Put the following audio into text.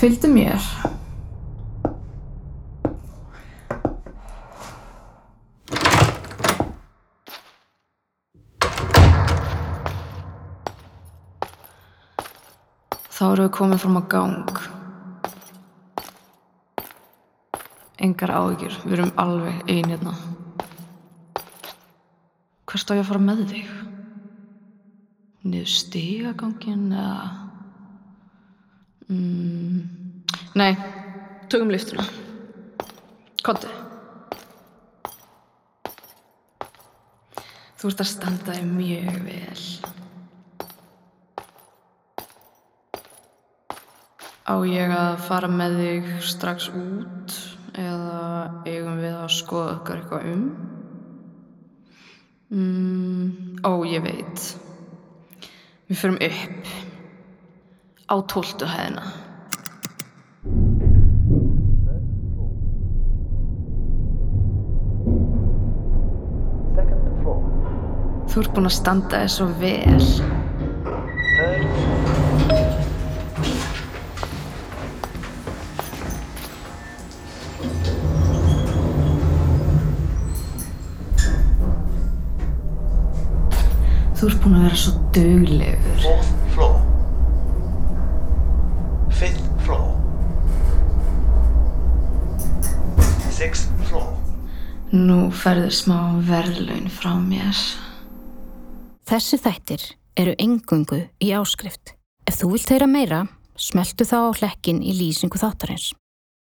Fylgdu mér. Þá erum við komið fram á gang. Engar áhyggjur, við erum alveg ein hérna. Hvert á ég að fara með þig? Niður stigagangin eða... Mm, nei, tökum liftuna. Konti. Þú ert að standa þig mjög vel. Á ég að fara með þig strax út eða eigum við að skoða okkar eitthvað um? Mm, ó, ég veit. Við förum upp á tóltu hæðina. Þú ert búinn að standa þig svo vel. Þú ert búinn að vera svo duglegur. Sixth floor. Nú ferðu smá verðlaun frá mér. Þessi þættir eru engungu í áskrift. Ef þú vilt heyra meira, smeltu þá á hlekkin í lýsingu þáttarins.